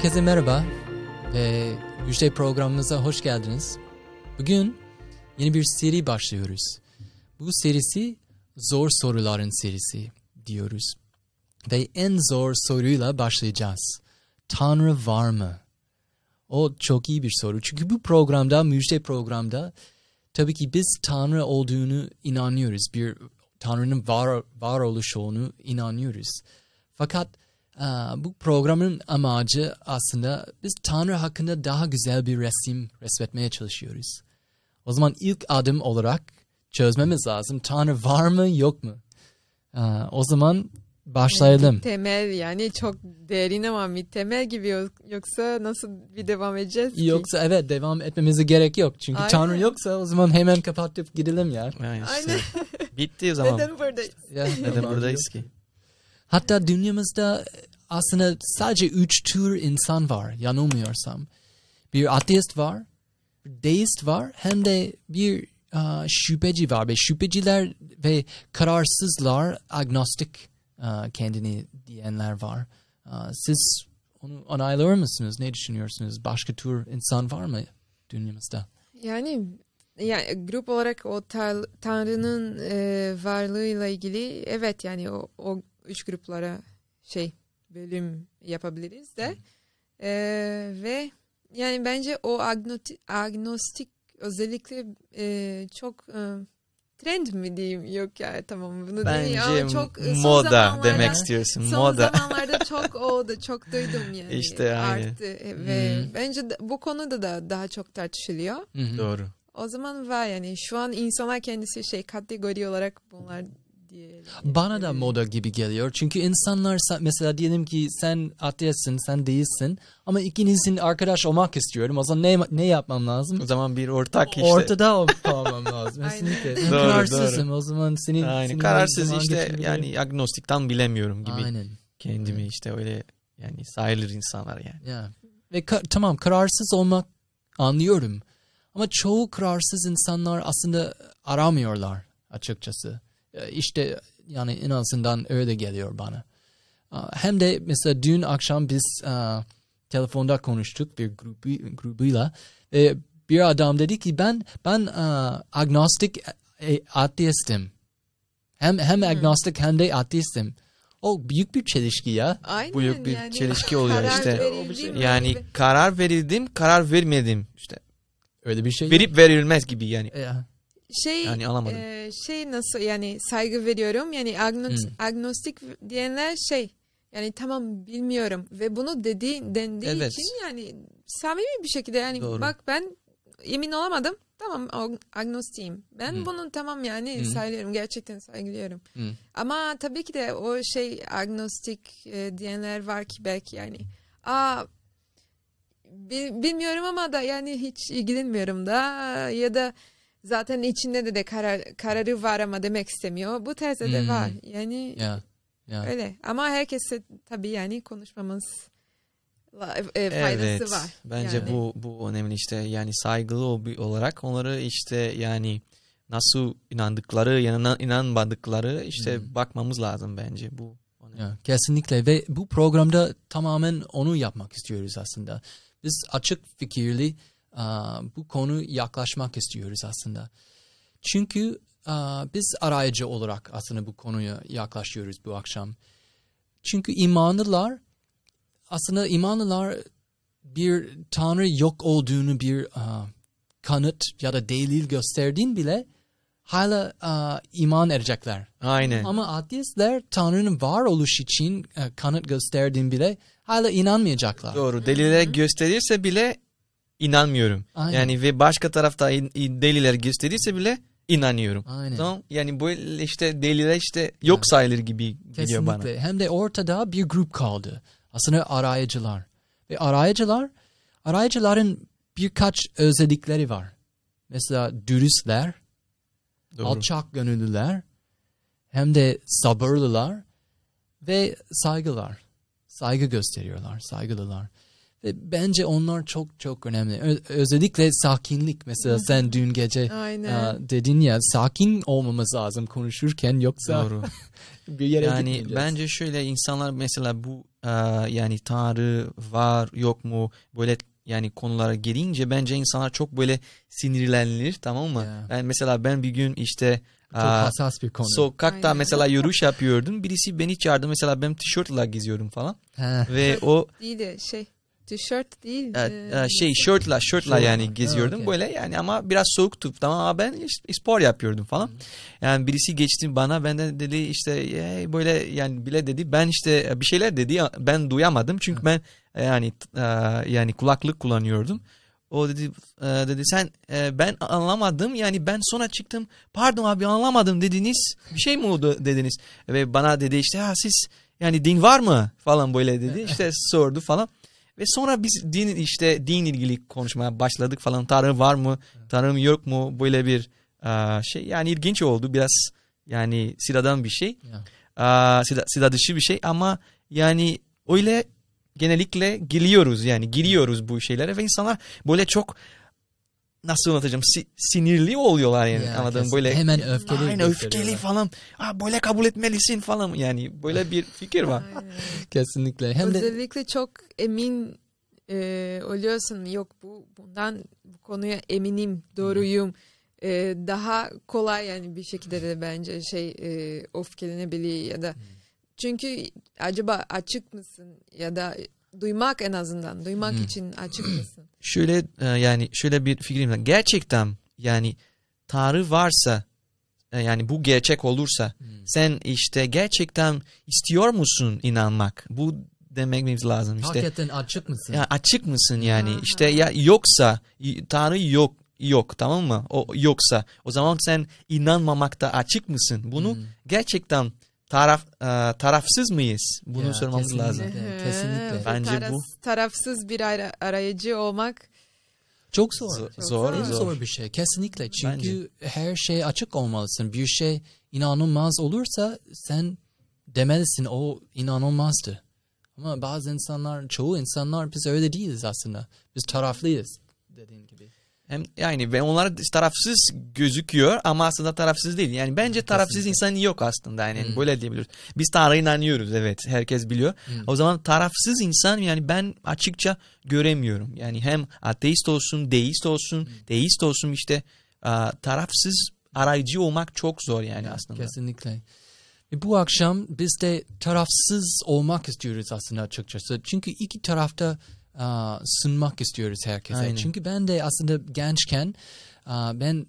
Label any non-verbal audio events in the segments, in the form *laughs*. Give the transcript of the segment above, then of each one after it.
Herkese merhaba ve Müjde programımıza hoş geldiniz. Bugün yeni bir seri başlıyoruz. Bu serisi zor soruların serisi diyoruz. Ve en zor soruyla başlayacağız. Tanrı var mı? O çok iyi bir soru. Çünkü bu programda, Müjde programda tabii ki biz Tanrı olduğunu inanıyoruz. Bir Tanrı'nın var, var olduğunu inanıyoruz. Fakat bu programın amacı aslında biz Tanrı hakkında daha güzel bir resim resmetmeye çalışıyoruz. O zaman ilk adım olarak çözmemiz lazım. Tanrı var mı yok mu? O zaman başlayalım. Yani temel yani çok derin ama bir temel gibi yoksa nasıl bir devam edeceğiz ki? Yoksa evet devam etmemize gerek yok. Çünkü Aynen. Tanrı yoksa o zaman hemen kapatıp gidelim ya. Yani işte. Aynen. Bitti o zaman. *laughs* Neden buradayız? Ya, neden buradayız ki? Hatta dünyamızda aslında sadece üç tür insan var yanılmıyorsam. Bir ateist var, bir deist var hem de bir uh, şüpheci var. Ve şüpheciler ve kararsızlar, agnostik uh, kendini diyenler var. Uh, siz onu onaylıyor musunuz? Ne düşünüyorsunuz? Başka tür insan var mı dünyamızda? Yani yani grup olarak o tar- Tanrı'nın e, varlığıyla ilgili evet yani o, o üç gruplara şey bölüm yapabiliriz de e, ve yani bence o agnostik, agnostik özellikle e, çok e, trend mi diyeyim yok ya tamam bunu Bence değil çok moda demek istiyorsun son moda. zamanlarda çok *laughs* o da çok duydum yani işte aynı. arttı ve hmm. bence bu konuda da daha çok tartışılıyor. Hmm. Doğru. O zaman var yani şu an insanlar kendisi şey kategori olarak bunlar. Bana da moda gibi geliyor. Çünkü insanlar mesela diyelim ki sen ateistsin, sen değilsin ama ikinizin arkadaş olmak istiyorum. O zaman ne, ne yapmam lazım? O zaman bir ortak işte. Ortada *laughs* olmam lazım. Kesinlikle. doğru, Kararsızım doğru. o zaman senin... Aynen. senin Kararsız işte yani agnostikten bilemiyorum gibi. Aynen. Kendimi evet. işte öyle yani sayılır insanlar yani. Ya. Ve ka tamam kararsız olmak anlıyorum. Ama çoğu kararsız insanlar aslında aramıyorlar açıkçası. Ee, işte yani en azından öyle geliyor bana. Hem de mesela dün akşam biz telefonda konuştuk bir grubu, grubuyla ve bir adam dedi ki ben ben agnostik e, ateistim. Hem hem hmm. agnostik hem de ateistim. O büyük bir çelişki ya. Aynen büyük bir yani. çelişki *laughs* oluyor işte. Yani karar verildim, karar vermedim işte. Öyle bir şey. Verip verilmez gibi yani. Ya şey yani alamadım. E, şey nasıl yani saygı veriyorum yani agnos, hmm. agnostik diyenler şey yani tamam bilmiyorum ve bunu dedi dendiği evet. için yani samimi bir şekilde yani Doğru. bak ben emin olamadım tamam agnostiyim ben hmm. bunun tamam yani hmm. saygılıyorum gerçekten saygılıyorum hmm. ama tabii ki de o şey agnostik e, diyenler var ki belki yani aa bilmiyorum ama da yani hiç ilgilenmiyorum da ya da zaten içinde de, de karar, kararı var ama demek istemiyor. Bu tezde hmm. de var. Yani yeah. Yeah. öyle. Ama herkese tabii yani konuşmamız e, faydası evet, var. Bence yani. bu bu önemli işte yani saygılı olarak onları işte yani nasıl inandıkları yanına inanmadıkları işte hmm. bakmamız lazım bence bu. Ya, kesinlikle ve bu programda tamamen onu yapmak istiyoruz aslında. Biz açık fikirli bu konu yaklaşmak istiyoruz aslında. Çünkü biz arayıcı olarak aslında bu konuya yaklaşıyoruz bu akşam. Çünkü imanlılar aslında imanlılar bir tanrı yok olduğunu bir kanıt ya da delil gösterdiğin bile hala uh, iman edecekler. Aynen. Ama ateistler Tanrı'nın varoluş için uh, kanıt gösterdiğin bile hala inanmayacaklar. Doğru. Deliller gösterirse bile inanmıyorum. Aynen. Yani ve başka tarafta deliller gösterirse bile inanıyorum. Aynen. Tamam? Yani bu işte deliller işte yok sayılır gibi Kesinlikle. geliyor bana. Hem de ortada bir grup kaldı. Aslında arayıcılar. Ve arayıcılar, arayıcıların birkaç özellikleri var. Mesela dürüstler, Doğru. alçak gönüllüler, hem de sabırlılar ve saygılar. Saygı gösteriyorlar, saygılılar. Ve bence onlar çok çok önemli. Ö- özellikle sakinlik. Mesela sen dün gece a, dedin ya sakin olmamız lazım konuşurken yoksa Doğru. *laughs* bir yere Yani bence şöyle insanlar mesela bu e, yani Tanrı var yok mu böyle yani konulara gelince bence insanlar çok böyle sinirlenir tamam mı? Yeah. Yani mesela ben bir gün işte çok aa, hassas bir konu. Sokakta Aynen. mesela yürüyüş yapıyordum. Birisi beni çağırdı. Mesela ben tişörtle geziyorum falan. Ve o... Değil de şey tişört değil. E, şey shirtla shirtla yani geziyordum. okay. böyle yani ama biraz soğuktu tamam ama ben işte spor yapıyordum falan. Hmm. Yani birisi geçti bana ben de dedi işte hey, böyle yani bile dedi. Ben işte bir şeyler dedi ben duyamadım. Çünkü ben yani yani kulaklık kullanıyordum. O dedi e, dedi sen e, ben anlamadım. Yani ben sonra çıktım pardon abi anlamadım dediniz. Bir şey mi oldu dediniz? Ve bana dedi işte ha siz yani din var mı? falan böyle dedi. İşte sordu falan ve sonra biz din işte din ilgili konuşmaya başladık falan. Tanrı var mı? Tanrı mı yok mu? Böyle bir şey yani ilginç oldu. Biraz yani sıradan bir şey. Yeah. sıra, sıra dışı bir şey. Ama yani öyle genellikle giriyoruz yani giriyoruz bu şeylere. Ve insanlar böyle çok nasıl anlatacağım? Si, sinirli oluyorlar yani ya, anladın böyle hemen öfkeli aynen öfkeli falan. Aa, böyle kabul etmelisin falan. Yani böyle bir fikir var. *laughs* Kesinlikle. Hem özellikle de... çok emin e, oluyorsun. Yok bu bundan bu konuya eminim doğruyum. E, daha kolay yani bir şekilde de bence şey e, öfkelenebilir ya da çünkü acaba açık mısın ya da duymak en azından duymak hmm. için açık mısın? *clears throat* Şöyle e, yani şöyle bir fikrim var. Gerçekten yani Tanrı varsa e, yani bu gerçek olursa hmm. sen işte gerçekten istiyor musun inanmak? Bu dememiz lazım işte. Hakikaten açık mısın? Ya açık mısın yani? Aha. İşte ya yoksa Tanrı yok yok tamam mı? O yoksa o zaman sen inanmamakta açık mısın? Bunu hmm. gerçekten taraf e, tarafsız mıyız? Bunu ya, sormamız kesinlikle, lazım. Kesinlikle. Bence Taraf, bu tarafsız bir ara, arayıcı olmak çok zor. Zor, zor, zor. zor bir şey. Kesinlikle. Çünkü Bence. her şey açık olmalısın. Bir şey inanılmaz olursa sen demelisin o inanılmazdı. Ama bazı insanlar, çoğu insanlar biz öyle değiliz aslında. Biz taraflıyız dediğin gibi. Hem yani ve onlar tarafsız gözüküyor ama aslında tarafsız değil. Yani bence tarafsız Kesinlikle. insan yok aslında yani hmm. böyle diyebiliriz. Biz Tanrı'ya inanıyoruz evet herkes biliyor. Hmm. O zaman tarafsız insan yani ben açıkça göremiyorum. Yani hem ateist olsun, deist olsun, hmm. deist olsun işte tarafsız arayıcı olmak çok zor yani aslında. Kesinlikle. E bu akşam biz de tarafsız olmak istiyoruz aslında açıkçası. Çünkü iki tarafta uh, sunmak istiyoruz herkese. Aynen. Çünkü ben de aslında gençken uh, ben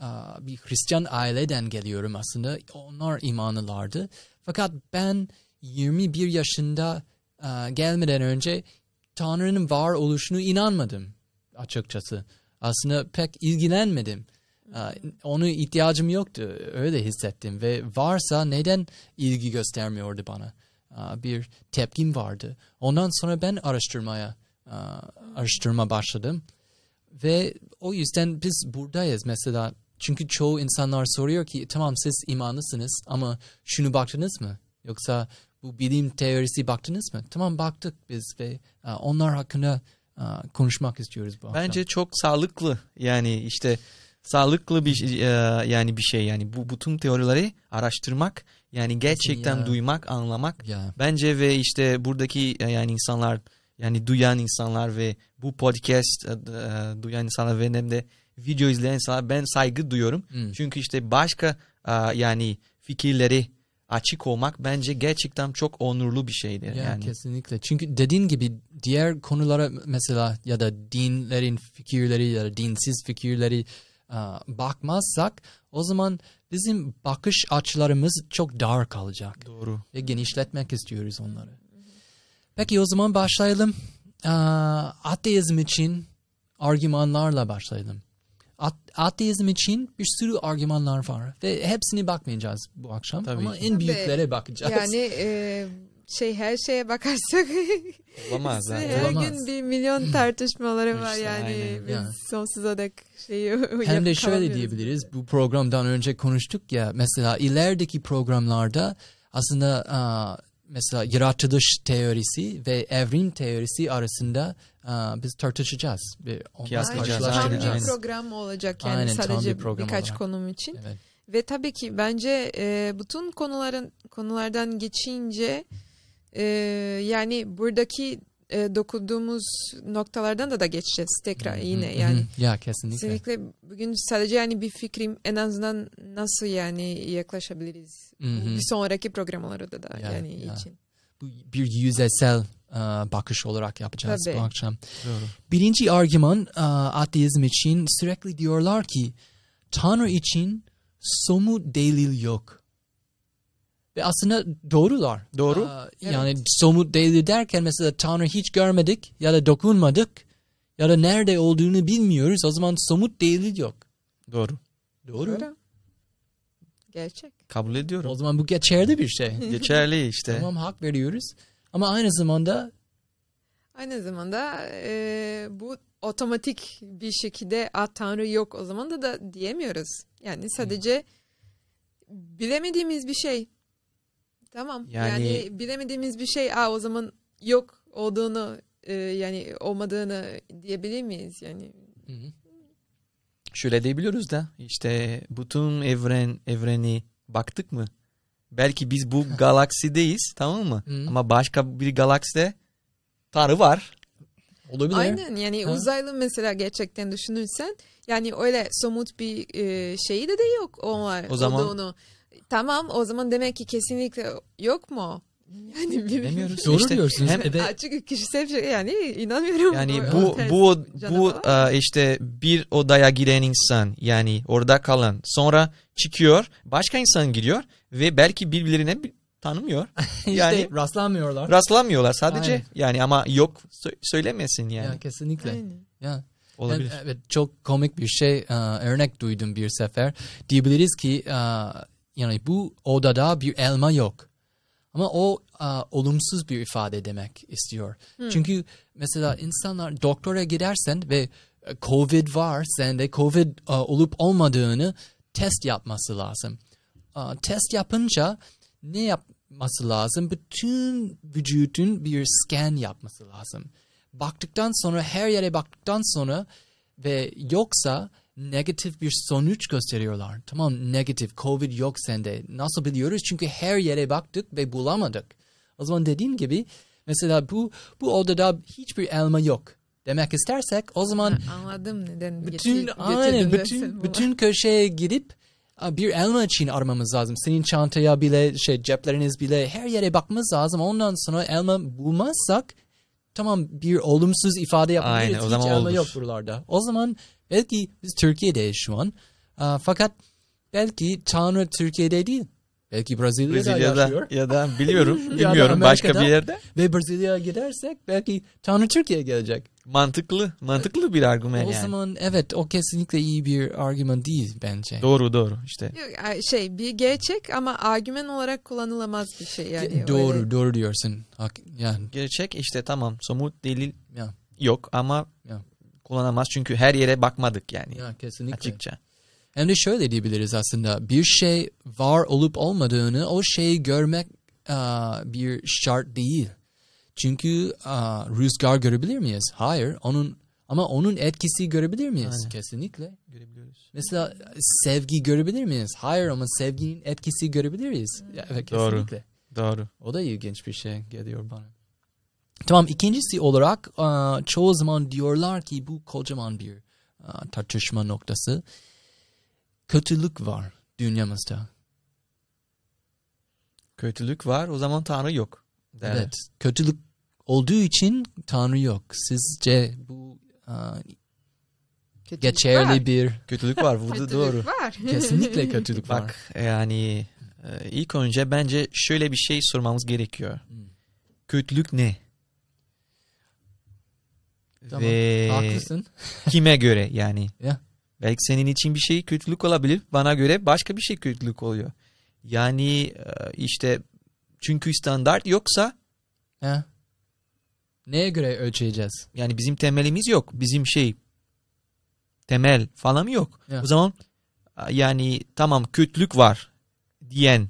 uh, bir Hristiyan aileden geliyorum aslında. Onlar imanlılardı. Fakat ben 21 yaşında uh, gelmeden önce Tanrı'nın var oluşunu inanmadım açıkçası. Aslında pek ilgilenmedim. Onu ihtiyacım yoktu. Öyle hissettim ve varsa neden ilgi göstermiyordu bana? Bir tepkim vardı. Ondan sonra ben araştırmaya araştırma başladım. Ve o yüzden biz buradayız mesela. Çünkü çoğu insanlar soruyor ki tamam siz imanlısınız ama şunu baktınız mı? Yoksa bu bilim teorisi baktınız mı? Tamam baktık biz ve onlar hakkında konuşmak istiyoruz bu Bence çok sağlıklı yani işte sağlıklı bir yani bir şey yani bu bütün teorileri araştırmak yani gerçekten ya. duymak, anlamak ya. bence ve işte buradaki e, yani insanlar yani duyan insanlar ve bu podcast uh, duyan insanlar ve hem de video izleyen insanlar ben saygı duyuyorum. Hmm. Çünkü işte başka yani fikirleri açık olmak bence gerçekten çok onurlu bir şeydir. Ya, yani. Kesinlikle. Çünkü dediğin gibi diğer konulara mesela ya da dinlerin fikirleri ya da dinsiz fikirleri bakmazsak o zaman bizim bakış açılarımız çok dar kalacak. Doğru. Ve genişletmek istiyoruz onları. Peki o zaman başlayalım. Ateizm için argümanlarla başlayalım. Ateizm için bir sürü argümanlar var ve hepsini bakmayacağız bu akşam Tabii ama en büyüklere bakacağız. Yani *laughs* e, şey her şeye bakarsak olamaz. *laughs* Yani. her olamaz. gün bir milyon *laughs* tartışmaları var yani biz yani. sonsuza dek şeyi *laughs* Hem de şöyle diyebiliriz bu programdan önce konuştuk ya mesela ilerideki programlarda aslında a, mesela yaratılış teorisi ve evrim teorisi arasında a, biz tartışacağız. Bir, Kıyaslayacağız. Tam bir program olacak yani Aynen, sadece bir birkaç olarak. konum için. Evet. Ve tabii ki bence e, bütün konuların konulardan geçince e, yani buradaki e, dokunduğumuz noktalardan da da geçeceğiz tekrar yine yani. Ya kesinlikle. Kesinlikle bugün sadece yani bir fikrim en azından nasıl yani yaklaşabiliriz bir sonraki programlarda da ya, yani ya. için. Bu bir yüzeysel uh, bakış olarak yapacağız Tabii. bu akşam. Doğru. Birinci argüman uh, ateizm için sürekli diyorlar ki Tanrı için somut delil yok. Ve aslında doğrular. Doğru. Aa, yani evet. somut delil derken mesela Tanrı hiç görmedik ya da dokunmadık ya da nerede olduğunu bilmiyoruz. O zaman somut delil yok. Doğru. Doğru. Doğru. Gerçek. Kabul ediyorum. O zaman bu geçerli bir şey. *laughs* Geçerli işte. Tamam hak veriyoruz. Ama aynı zamanda aynı zamanda e, bu otomatik bir şekilde a Tanrı yok o zaman da da diyemiyoruz. Yani sadece hmm. bilemediğimiz bir şey. Tamam. Yani, yani bilemediğimiz bir şey a o zaman yok olduğunu e, yani olmadığını diyebilir miyiz yani? Hı hı. Şöyle diyebiliyoruz da işte bütün evren evreni baktık mı? Belki biz bu *laughs* galaksideyiz tamam mı? Hı. Ama başka bir galakside Tanrı var. Olabilir. Aynen yani ha. uzaylı mesela gerçekten düşünürsen yani öyle somut bir e, şeyi de de yok onlar o zaman, olduğunu. Tamam o zaman demek ki kesinlikle yok mu? Yani bilmiyoruz. Doğru işte, diyorsunuz. Hem, evet. Açık kişisel şey yani inanmıyorum. Yani bu bu bu uh, işte bir odaya giren insan yani orada kalan sonra çıkıyor başka insan giriyor ve belki birbirlerine tanımıyor. *laughs* işte yani rastlanmıyorlar. Rastlanmıyorlar sadece Aynen. yani ama yok söylemesin yani. Ya kesinlikle. Aynen. Ya. Olabilir. Evet çok komik bir şey uh, örnek duydum bir sefer. Diyebiliriz ki uh, yani bu odada bir elma yok. Ama o uh, olumsuz bir ifade demek istiyor. Hmm. Çünkü mesela insanlar doktora gidersen ve Covid var sende Covid uh, olup olmadığını test yapması lazım. Uh, test yapınca ne yapması lazım? Bütün vücudun bir scan yapması lazım. Baktıktan sonra her yere baktıktan sonra ve yoksa negatif bir sonuç gösteriyorlar. Tamam negatif covid yok sende. Nasıl biliyoruz? Çünkü her yere baktık ve bulamadık. O zaman dediğim gibi mesela bu bu odada hiçbir elma yok demek istersek o zaman *laughs* anladım neden bütün aynen bütün bütün köşeye gidip bir elma için aramamız lazım. Senin çantaya bile şey cepleriniz bile her yere bakmamız lazım. Ondan sonra elma bulmazsak tamam bir olumsuz ifade yapabiliriz. Aynen, o zaman Hiç elma olur. yok buralarda. O zaman Belki biz Türkiye'deyiz şu an. Uh, fakat belki Tanrı Türkiye'de değil. Belki Brezilya'da, Brezilya'da yaşıyor. Ya da biliyorum, *laughs* bilmiyorum başka bir yerde. Ve Brezilya'ya gidersek belki Tanrı Türkiye'ye gelecek. Mantıklı, mantıklı bir argüman o yani. O zaman evet o kesinlikle iyi bir argüman değil bence. Doğru doğru işte. Şey bir gerçek ama argüman olarak kullanılamaz bir şey yani. Doğru öyle. doğru diyorsun. Yani. Gerçek işte tamam somut delil ya. yok ama ya kullanamaz çünkü her yere bakmadık yani. Ya, kesinlikle. Açıkça. Hem de şöyle diyebiliriz aslında bir şey var olup olmadığını o şeyi görmek uh, bir şart değil. Çünkü uh, rüzgar görebilir miyiz? Hayır. Onun ama onun etkisi görebilir miyiz? Aynen. Kesinlikle. Görebiliyoruz. Mesela sevgi görebilir miyiz? Hayır ama sevginin etkisi görebiliriz. Evet, kesinlikle. Doğru. Doğru. O da ilginç bir şey geliyor bana. Tamam ikincisi olarak uh, çoğu zaman diyorlar ki bu kocaman bir uh, tartışma noktası. Kötülük var dünyamızda. Kötülük var o zaman Tanrı yok. Derler. Evet kötülük olduğu için Tanrı yok. Sizce bu uh, geçerli var. bir... *laughs* Kötülük var burada kötülük doğru. var. *laughs* Kesinlikle kötülük var. Bak yani ilk önce bence şöyle bir şey sormamız gerekiyor. Hmm. Kötülük ne? Tamam, Ve haklısın. *laughs* kime göre yani. Ya. Belki senin için bir şey kötülük olabilir. Bana göre başka bir şey kötülük oluyor. Yani e, işte çünkü standart yoksa ya. Neye göre ölçeceğiz? Yani bizim temelimiz yok. Bizim şey temel falan yok. Ya. O zaman yani tamam kötülük var diyen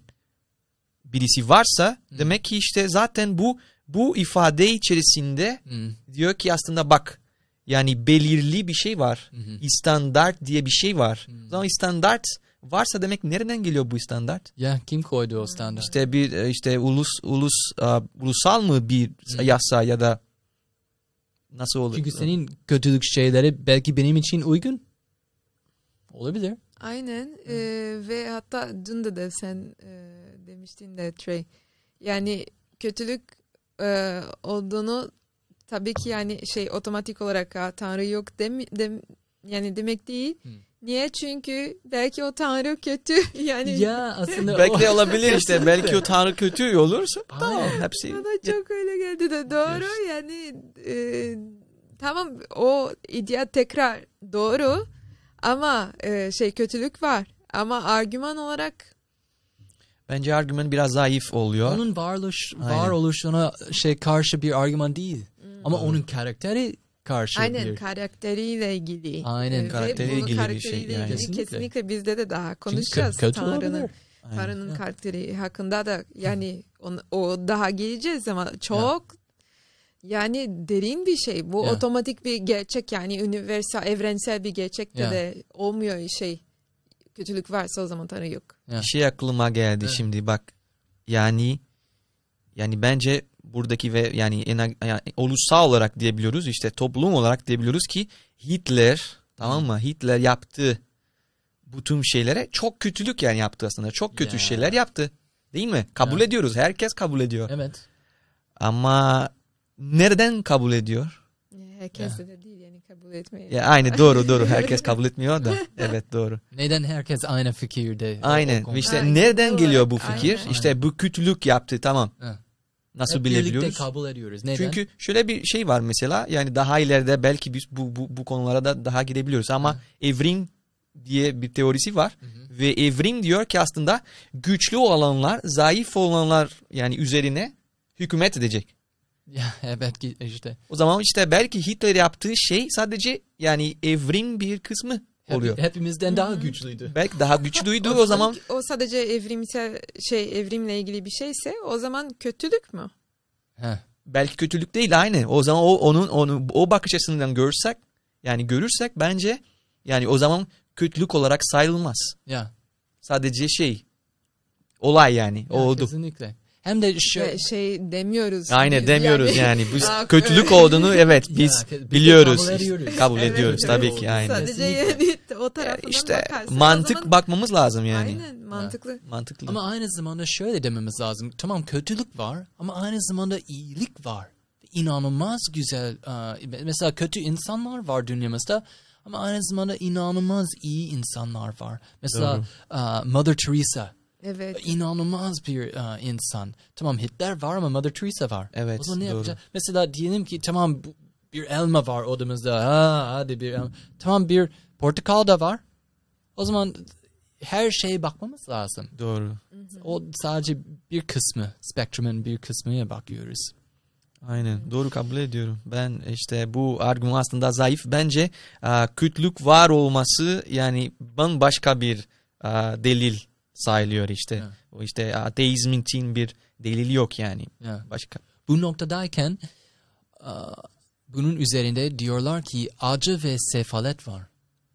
birisi varsa hmm. demek ki işte zaten bu bu ifade içerisinde hmm. diyor ki aslında bak yani belirli bir şey var. Hmm. Standart diye bir şey var. Hmm. O zaman standart varsa demek nereden geliyor bu standart? Ya kim koydu o standart? İşte bir e, işte ulus ulus uh, ulusal mı bir hmm. yasa ya da nasıl olur? Çünkü senin kötülük şeyleri belki benim için uygun. Olabilir. Aynen ee, ve hatta dün de, de sen e, demiştin de Trey. Yani kötülük e, olduğunu tabii ki yani şey otomatik olarak ha, Tanrı yok dem, dem yani demek değil. Hmm. Niye? Çünkü belki o Tanrı kötü. *laughs* Yani ya aslında *laughs* belki o... olabilir *laughs* işte. belki o Tanrı kötü olursa tamam hepsi. Bana çok öyle geldi de doğru yani e, tamam o idea tekrar doğru ama e, şey kötülük var. Ama argüman olarak Bence argüman biraz zayıf oluyor. Onun varoluş, varoluşuna şey karşı bir argüman değil. Hmm. Ama onun karakteri karşı Aynen bir... karakteriyle ilgili. Aynen ee, karakteriyle ilgili bir şey. Yani. Kesinlikle. kesinlikle bizde de daha konuşacağız Çünkü Tanrı'nın. Tanrı'nın karakteri hakkında da yani on, o daha geleceğiz ama çok ya. yani derin bir şey. Bu ya. otomatik bir gerçek yani universal evrensel bir gerçekte ya. de olmuyor şey. Kötülük varsa o zaman Tanrı yok. Ya. Bir şey aklıma geldi evet. şimdi bak. Yani yani bence buradaki ve yani, en, yani ulusal olarak diyebiliyoruz işte toplum olarak diyebiliyoruz ki Hitler tamam mı Hitler yaptı bu tüm şeylere çok kötülük yani yaptı aslında çok kötü yeah. şeyler yaptı değil mi kabul yeah. ediyoruz herkes kabul ediyor evet ama nereden kabul ediyor herkes yeah. de değil kabul etmiyor ya aynı doğru doğru *laughs* herkes kabul etmiyor da evet doğru neden herkes aynı fikirde aynen o, o işte Aynen. nereden geliyor bu fikir Aynen. işte bu kötülük yaptı tamam yeah. Nasıl Hep bilebiliyoruz? Birlikte kabul ediyoruz. Neden? Çünkü şöyle bir şey var mesela yani daha ileride belki biz bu, bu, bu konulara da daha gidebiliyoruz ama Hı. evrim diye bir teorisi var hı hı. ve evrim diyor ki aslında güçlü olanlar zayıf olanlar yani üzerine hükümet edecek. Ya *laughs* evet işte. O zaman işte belki Hitler yaptığı şey sadece yani evrim bir kısmı oluyor. Hepimizden daha güçlüydü. Belki daha güçlüydü *laughs* o, zaman. O sadece evrimsel şey evrimle ilgili bir şeyse o zaman kötülük mü? Heh. Belki kötülük değil aynı. O zaman o onun onu o bakış açısından görsek yani görürsek bence yani o zaman kötülük olarak sayılmaz. Ya. Sadece şey olay yani ya, oldu. Kesinlikle. Hem de şu... şey demiyoruz. Aynen demiyoruz yani. yani. Biz *laughs* kötülük olduğunu evet biz ya, biliyoruz. Kabul ediyoruz. Kabul evet, ediyoruz evet, tabii ki aynen. Sadece yani o tarafından işte bakarsın. mantık zaman... bakmamız lazım yani. Aynen mantıklı. Ha, mantıklı. Ama aynı zamanda şöyle dememiz lazım. Tamam kötülük var ama aynı zamanda iyilik var. İnanılmaz güzel. Mesela kötü insanlar var dünyamızda. Ama aynı zamanda inanılmaz iyi insanlar var. Mesela uh, Mother Teresa Evet. İnanılmaz bir uh, insan. Tamam Hitler var ama Mother Teresa var. Evet. O zaman ne doğru. yapacağız? Mesela diyelim ki tamam bir elma var odamızda. Ha, hadi bir elma. Tamam bir portakal da var. O zaman her şeye bakmamız lazım. Doğru. O sadece bir kısmı, spektrumun bir kısmına bakıyoruz. Aynen doğru kabul ediyorum. Ben işte bu argüman aslında zayıf. Bence uh, kötülük var olması yani bambaşka bir uh, delil sayılıyor işte. Yeah. O işte ateizmin için bir delil yok yani. Yeah. Başka. Bu noktadayken bunun üzerinde diyorlar ki acı ve sefalet var.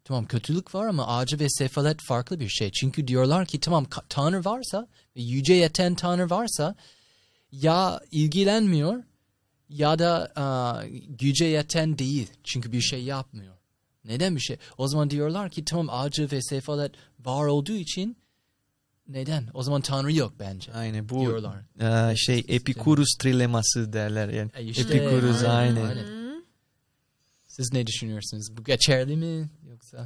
Tamam kötülük var ama acı ve sefalet farklı bir şey. Çünkü diyorlar ki tamam Tanrı varsa ve yüce yeten Tanrı varsa ya ilgilenmiyor ya da uh, güce yeten değil. Çünkü bir şey yapmıyor. Neden bir şey? O zaman diyorlar ki tamam acı ve sefalet var olduğu için neden? O zaman Tanrı yok bence. Aynen bu diyorlar. E, şey Epikurus trileması derler yani. E işte, Epikurus aynen. aynen. aynen. Siz ne düşünüyorsunuz? Bu geçerli mi yoksa?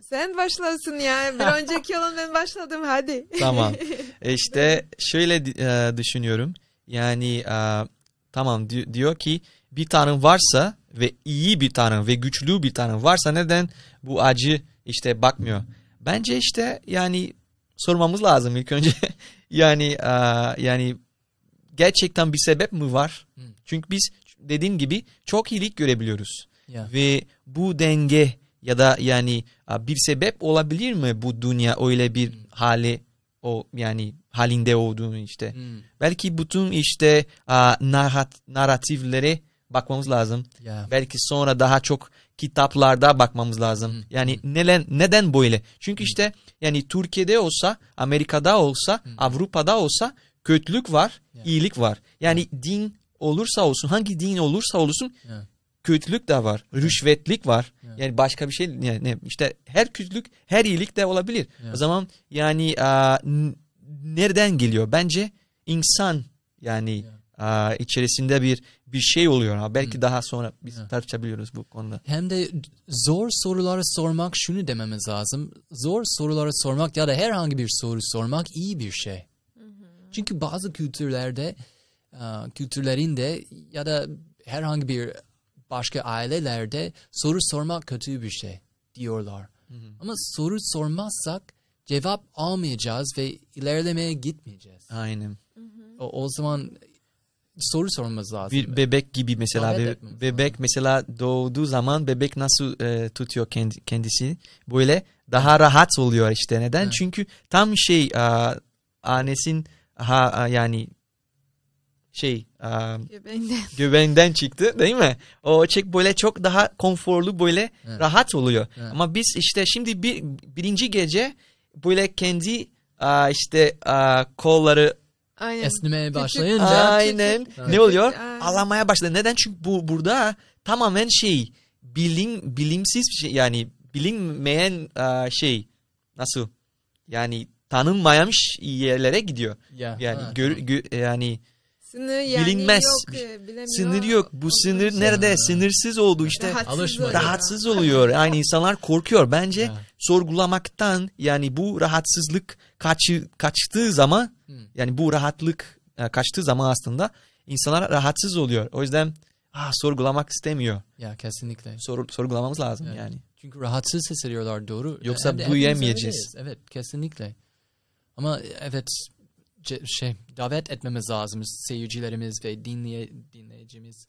Sen başlasın ya. Bir *laughs* önceki yılın ben başladım hadi. Tamam. *laughs* E işte şöyle e, düşünüyorum. Yani e, tamam diyor ki bir tanrı varsa ve iyi bir tanrı ve güçlü bir tanrı varsa neden bu acı işte bakmıyor? Bence işte yani sormamız lazım ilk önce. *laughs* yani uh, yani gerçekten bir sebep mi var? Hmm. Çünkü biz dediğin gibi çok iyilik görebiliyoruz. Yeah. Ve bu denge ya da yani uh, bir sebep olabilir mi bu dünya öyle bir hmm. hali o yani halinde olduğunu işte. Hmm. Belki bütün işte uh, narrat narratiflere bakmamız lazım. Yeah. Belki sonra daha çok kitaplarda bakmamız lazım. Yani neden neden böyle? Çünkü işte yani Türkiye'de olsa, Amerika'da olsa, Avrupa'da olsa kötülük var, iyilik var. Yani din olursa olsun, hangi din olursa olsun kötülük de var, rüşvetlik var. Yani başka bir şey yani işte her kötülük, her iyilik de olabilir. O zaman yani a, nereden geliyor? Bence insan yani a, içerisinde bir bir şey oluyor. Ha. Belki hmm. daha sonra biz yeah. tartışabiliyoruz bu konuda. Hem de zor soruları sormak şunu dememiz lazım. Zor soruları sormak ya da herhangi bir soru sormak iyi bir şey. Çünkü bazı kültürlerde kültürlerinde ya da herhangi bir başka ailelerde soru sormak kötü bir şey diyorlar. Ama soru sormazsak cevap almayacağız ve ilerlemeye gitmeyeceğiz. Aynen. O, o zaman soru sormamız lazım. Bir bebek gibi mesela be, bebek lazım. mesela doğduğu zaman bebek nasıl e, tutuyor kendi, kendisi böyle daha rahat oluyor işte neden? Evet. Çünkü tam şey a, annesin ha a, yani şey a, göbeğinden. *laughs* göbeğinden çıktı değil mi? O çek böyle çok daha konforlu böyle evet. rahat oluyor. Evet. Ama biz işte şimdi bir birinci gece böyle kendi a, işte a, kolları Aynen. esnemeye başlayınca aynen ne oluyor? Aynen. Ağlamaya başladı. Neden? Çünkü bu burada tamamen şey bilim bilimsiz bir şey yani bilinmeyen uh, şey nasıl yani tanınmayan yerlere gidiyor. Ya, yani ha, gör, gö, yani Sınır yani bilinmez. Yok, sınır yok. Bu sınır nerede? Ha. Sınırsız oldu işte. Rahatsız, rahatsız oluyor. Yani insanlar korkuyor. Bence ha. sorgulamaktan yani bu rahatsızlık kaçı, kaçtığı zaman hmm. yani bu rahatlık e, kaçtığı zaman aslında insanlar rahatsız oluyor. O yüzden ah, sorgulamak istemiyor. Ya kesinlikle. Sor, sorgulamamız lazım evet. yani. Çünkü rahatsız hissediyorlar doğru. Yoksa büyüyemeyeceğiz. Evet kesinlikle. Ama evet şey davet etmemiz lazım seyircilerimiz ve dinleye, dinleyicimiz.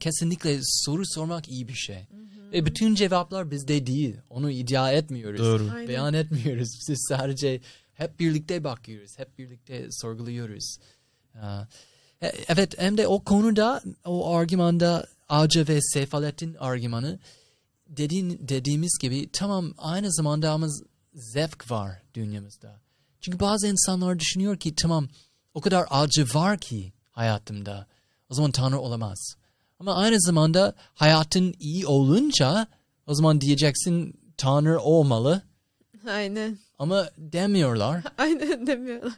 Kesinlikle soru sormak iyi bir şey. Hı hı. Ve bütün cevaplar bizde değil. Onu iddia etmiyoruz. Doğru. Beyan etmiyoruz. Biz sadece hep birlikte bakıyoruz. Hep birlikte sorguluyoruz. E, evet hem de o konuda o argümanda Ağca ve Sefalettin argümanı dediğin, dediğimiz gibi tamam aynı zamanda ama zevk var dünyamızda. Çünkü bazı insanlar düşünüyor ki tamam o kadar acı var ki hayatımda. O zaman Tanrı olamaz. Ama aynı zamanda hayatın iyi olunca o zaman diyeceksin Tanrı olmalı. Aynen. Ama demiyorlar. *laughs* Aynen demiyorlar.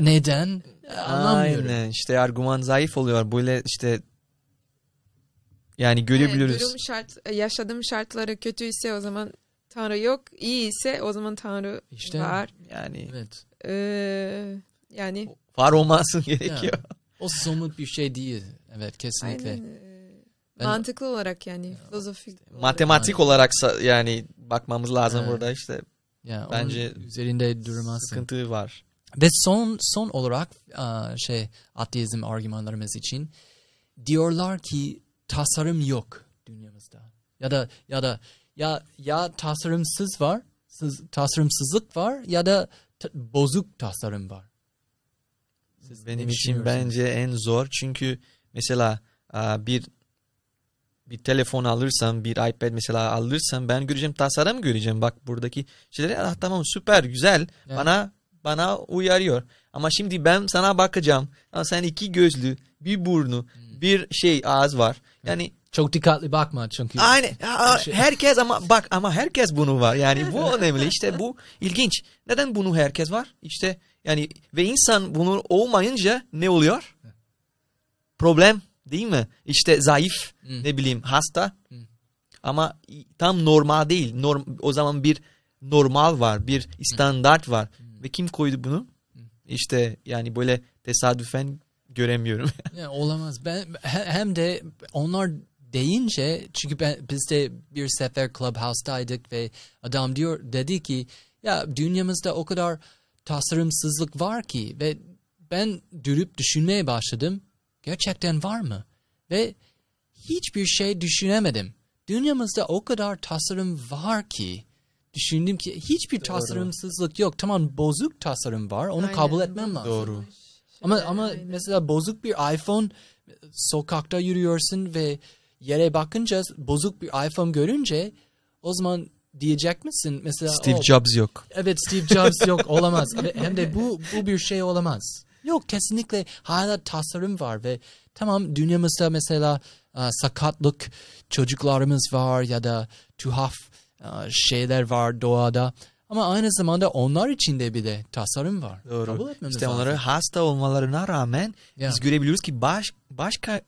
Neden? Anlamıyorum. Aynen işte argüman zayıf oluyor. Böyle işte yani görebiliyoruz. Evet, durum şart, yaşadığım şartları kötüyse o zaman Tanrı yok. İyi ise o zaman Tanrı işte, var. Yani evet. Ee, yani var olması *laughs* gerekiyor. Yani, o somut bir şey değil. Evet kesinlikle. Aynen. Ben, Mantıklı olarak yani ya, filozofik. Matematik olarak yani bakmamız lazım evet. burada işte. Yani bence üzerinde durmaz. Sıkıntı var. Ve son son olarak şey ateizm argümanlarımız için diyorlar ki tasarım yok dünyamızda. Ya da ya da ya ya tasarımsız var, tasarımsızlık var ya da bozuk tasarım var. Siz Benim için bence en zor çünkü mesela bir bir telefon alırsam, bir iPad mesela alırsam ben göreceğim tasarım göreceğim. Bak buradaki şeyleri ah, tamam süper güzel yani. bana bana uyarıyor. Ama şimdi ben sana bakacağım. Ha, sen iki gözlü, bir burnu, hmm. bir şey ağız var. Yani çok dikkatli bakma çünkü. Aynen. *laughs* Herkes ama bak ama herkes bunu var. Yani bu önemli. İşte bu ilginç. Neden bunu herkes var? İşte yani ve insan bunu olmayınca ne oluyor? Problem değil mi? İşte zayıf, hmm. ne bileyim hasta. Hmm. Ama tam normal değil. Norm, o zaman bir normal var, bir standart var. Hmm. Ve kim koydu bunu? Hmm. İşte yani böyle tesadüfen göremiyorum. *laughs* yani olamaz. Ben hem de onlar deyince çünkü ben, biz de bir sefer Clubhouse'daydık ve adam diyor dedi ki ya dünyamızda o kadar tasarımsızlık var ki ve ben durup düşünmeye başladım. Gerçekten var mı? Ve hiçbir şey düşünemedim. Dünyamızda o kadar tasarım var ki düşündüm ki hiçbir Doğru. tasarımsızlık yok. Tamam bozuk tasarım var. Onu Aynen. kabul etmem lazım. Doğru. Ama ama Aynen. mesela bozuk bir iPhone sokakta yürüyorsun ve yere bakınca bozuk bir iPhone görünce o zaman diyecek misin mesela Steve oh, Jobs yok. Evet Steve Jobs yok olamaz. Hem de bu bu bir şey olamaz. Yok kesinlikle hala tasarım var ve tamam dünyamızda mesela sakatlık çocuklarımız var ya da tuhaf uh, şeyler var doğada. Ama aynı zamanda onlar içinde bir de tasarım var. Doğru. Kabul etmemiz işte lazım. onları hasta olmalarına rağmen Ya. biz görebiliyoruz ki baş, başka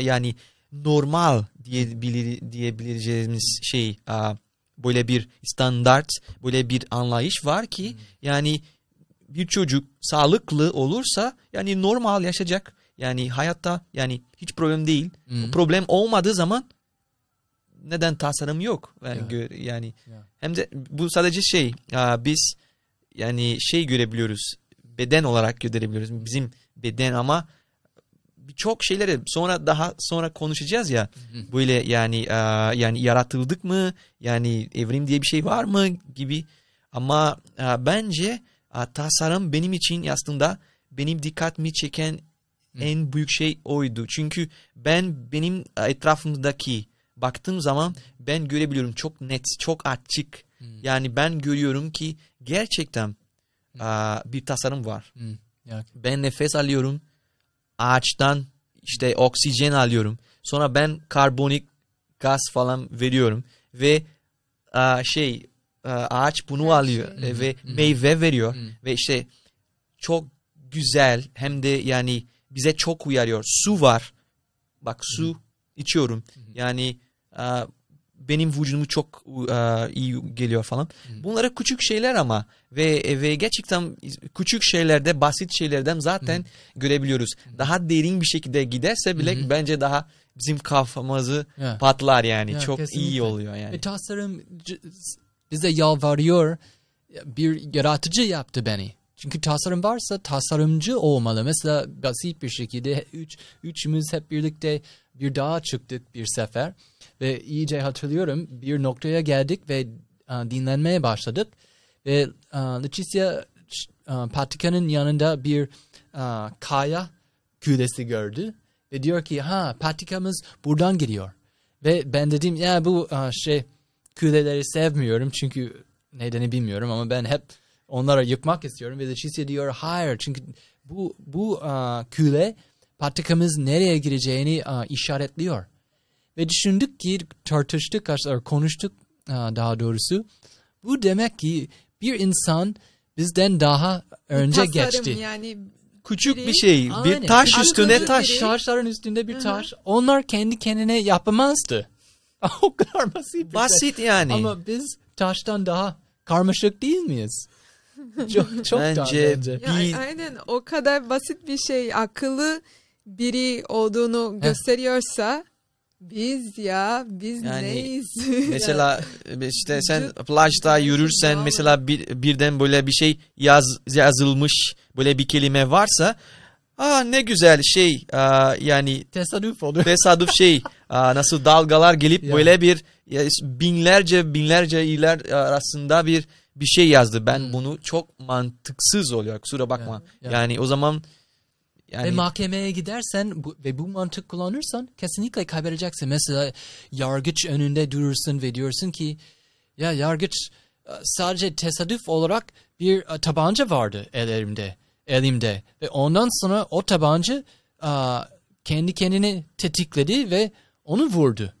yani normal diyebilir, diyebileceğimiz şey böyle bir standart, böyle bir anlayış var ki yani bir çocuk sağlıklı olursa yani normal yaşayacak. Yani hayatta yani hiç problem değil. Hı. Problem olmadığı zaman neden tasarım yok? Yani Ya. gö- yani Ya. hem de bu sadece şey e, biz yani şey görebiliyoruz. Beden olarak görebiliyoruz. Bizim beden ama birçok şeyleri sonra daha sonra konuşacağız ya. Hı. Böyle yani e, yani yaratıldık mı? Yani evrim diye bir şey var mı gibi. Ama e, bence tasarım benim için aslında benim dikkatimi çeken Hı. en büyük şey oydu. Çünkü ben benim etrafımdaki baktığım zaman ben görebiliyorum çok net, çok açık. Hı. Yani ben görüyorum ki gerçekten e, bir tasarım var. Hı. Ya. Ben nefes alıyorum. Ağaçtan işte oksijen alıyorum. Sonra ben karbonik gaz falan veriyorum ve e, şey ağaç bunu Her alıyor e, ve hı. meyve veriyor Hı. ve işte çok güzel hem de yani bize çok uyarıyor. Su var. Bak su içiyorum. Yani e, benim vücudumu çok e, iyi geliyor falan. Hı. Bunlara küçük şeyler ama ve ve gerçekten küçük şeylerde basit şeylerden zaten görebiliyoruz. Daha derin bir şekilde giderse bile hı. bence daha bizim kafamızı Ya. patlar yani. Ya, çok kesinlikle. iyi oluyor yani. Ve tasarım bize yalvarıyor. Bir yaratıcı yaptı beni. Çünkü tasarım varsa tasarımcı olmalı. Mesela basit bir şekilde üç, üçümüz hep birlikte bir dağa çıktık bir sefer. Ve iyice hatırlıyorum bir noktaya geldik ve a, dinlenmeye başladık. Ve a, Leticia a, patikanın yanında bir a, kaya küresi gördü. Ve diyor ki ha patikamız buradan gidiyor. Ve ben dedim ya bu a, şey küleleri sevmiyorum çünkü nedeni bilmiyorum ama ben hep onlara yıkmak istiyorum ve Leticia diyor hayır çünkü bu bu a, küle patikamız nereye gireceğini a, işaretliyor. Ve düşündük ki tartıştık konuştuk daha doğrusu. Bu demek ki bir insan bizden daha önce Tasarım geçti. yani Küçük biri- bir şey, Aynen. bir taş üstüne biri- taş. Taşların üstünde bir taş. Onlar kendi kendine yapamazdı. *laughs* o kadar basit şey. Basit yani. Ama biz taştan daha karmaşık değil miyiz? çok çok *laughs* Bence bence. Ya, Bir- aynen o kadar basit bir şey akıllı biri olduğunu Heh. gösteriyorsa biz ya biz Yani neyiz? *laughs* Mesela işte sen plajda yürürsen Bravo. mesela bir, birden böyle bir şey yaz, yazılmış böyle bir kelime varsa aa ne güzel şey aa, yani Tesadüf olur. tesadüf şey nasıl dalgalar gelip Ya. böyle bir binlerce binlerce yıllar arasında bir bir şey yazdı. Ben Hmm. bunu çok mantıksız oluyor kusura bakma. Ya, ya. Yani o zaman yani Ve mahkemeye gidersen bu, ve bu mantık kullanırsan kesinlikle kaybedeceksin. Mesela yargıç önünde durursun ve diyorsun ki ya yargıç e, sadece tesadüf olarak bir e, tabanca vardı elimde, elimde ve ondan sonra o tabanca kendi kendini tetikledi ve onu vurdu.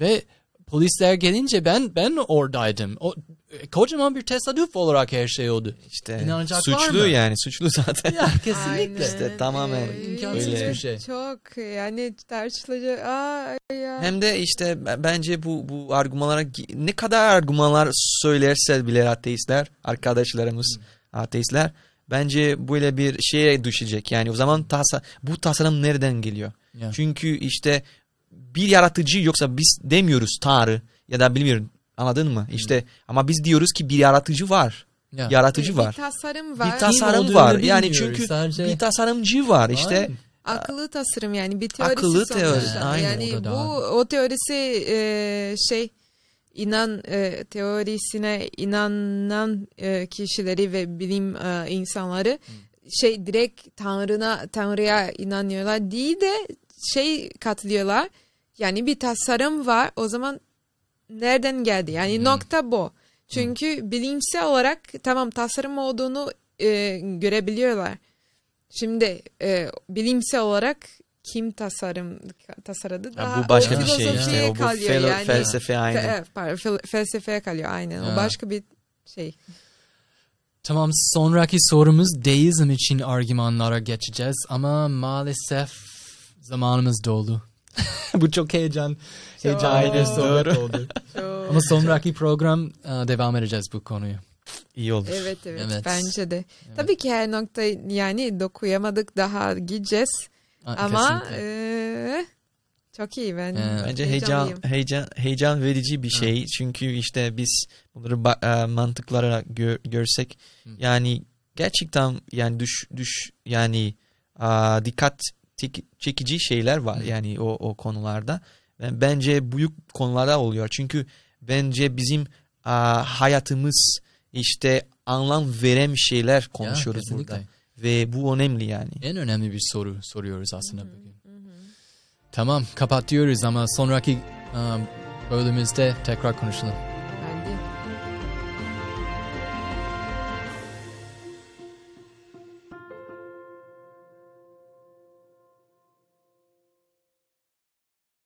Ve polisler gelince ben ben oradaydım. O e, kocaman bir tesadüf olarak her şey oldu. işte İnanacak var suçlu mı? yani suçlu zaten. Ya kesinlikle. İşte tamamen imkansız öyle. bir şey. Çok yani tartışılacak. Aa, ya. Hem de işte bence bu bu argümanlara ne kadar argümanlar söylerse bile ateistler, arkadaşlarımız ateistler bence böyle bir şeye düşecek. Yani o zaman tasa, bu tasarım nereden geliyor? Ya. Çünkü işte bir yaratıcı yoksa biz demiyoruz Tanrı ya da bilmiyorum anladın mı? İşte ama biz diyoruz ki bir yaratıcı var. Ya. Yaratıcı bir var. tasarım var. Bir tasarım var. Yani çünkü sadece- bir tasarımcı var işte. Aynen. Akıllı tasarım yani bir teorisi Akıllı teori, sonuçta. aynen. Yani O bu daha- o teorisi e, şey inan e, teorisine inanan e, kişileri ve bilim e, insanları şey direkt tanrına tanrıya inanıyorlar değil de şey katlıyorlar Yani bir tasarım var o zaman nereden geldi? Yani hmm. nokta bu. Çünkü hmm. bilimsel olarak tamam tasarım olduğunu e, görebiliyorlar. Şimdi e, bilimsel olarak kim tasarım tasarladı daha yani bu başka bir şey işte o bu fel, yani. felsefe aynı. Fe, pardon, felsefeye kalıyor aynen. O başka bir şey. Tamam sonraki sorumuz deizm için argümanlara geçeceğiz ama maalesef zamanımız doldu. *laughs* Bu çok heyecan bir sohbet oldu. *laughs* Ama sonraki program devam edeceğiz bu konuyu. İyi olur. Evet, evet evet bence de. Evet. Tabii ki her nokta yani dokuyamadık daha gideceğiz. Aa, Ama e, çok iyi ben. Ee, bence heyecan heyecan heyecan verici bir şey. Ha. Çünkü işte biz bunları e, mantıklara gö görsek Hı. yani gerçekten yani düş düş yani a, dikkat çekici şeyler var yani o o konularda. Bence büyük konularda oluyor. Çünkü bence bizim a, hayatımız işte anlam veren şeyler konuşuyoruz ya, burada. Ve bu önemli yani. En önemli bir soru soruyoruz aslında bugün. Tamam kapatıyoruz ama sonraki um, bölümümüzde tekrar konuşalım.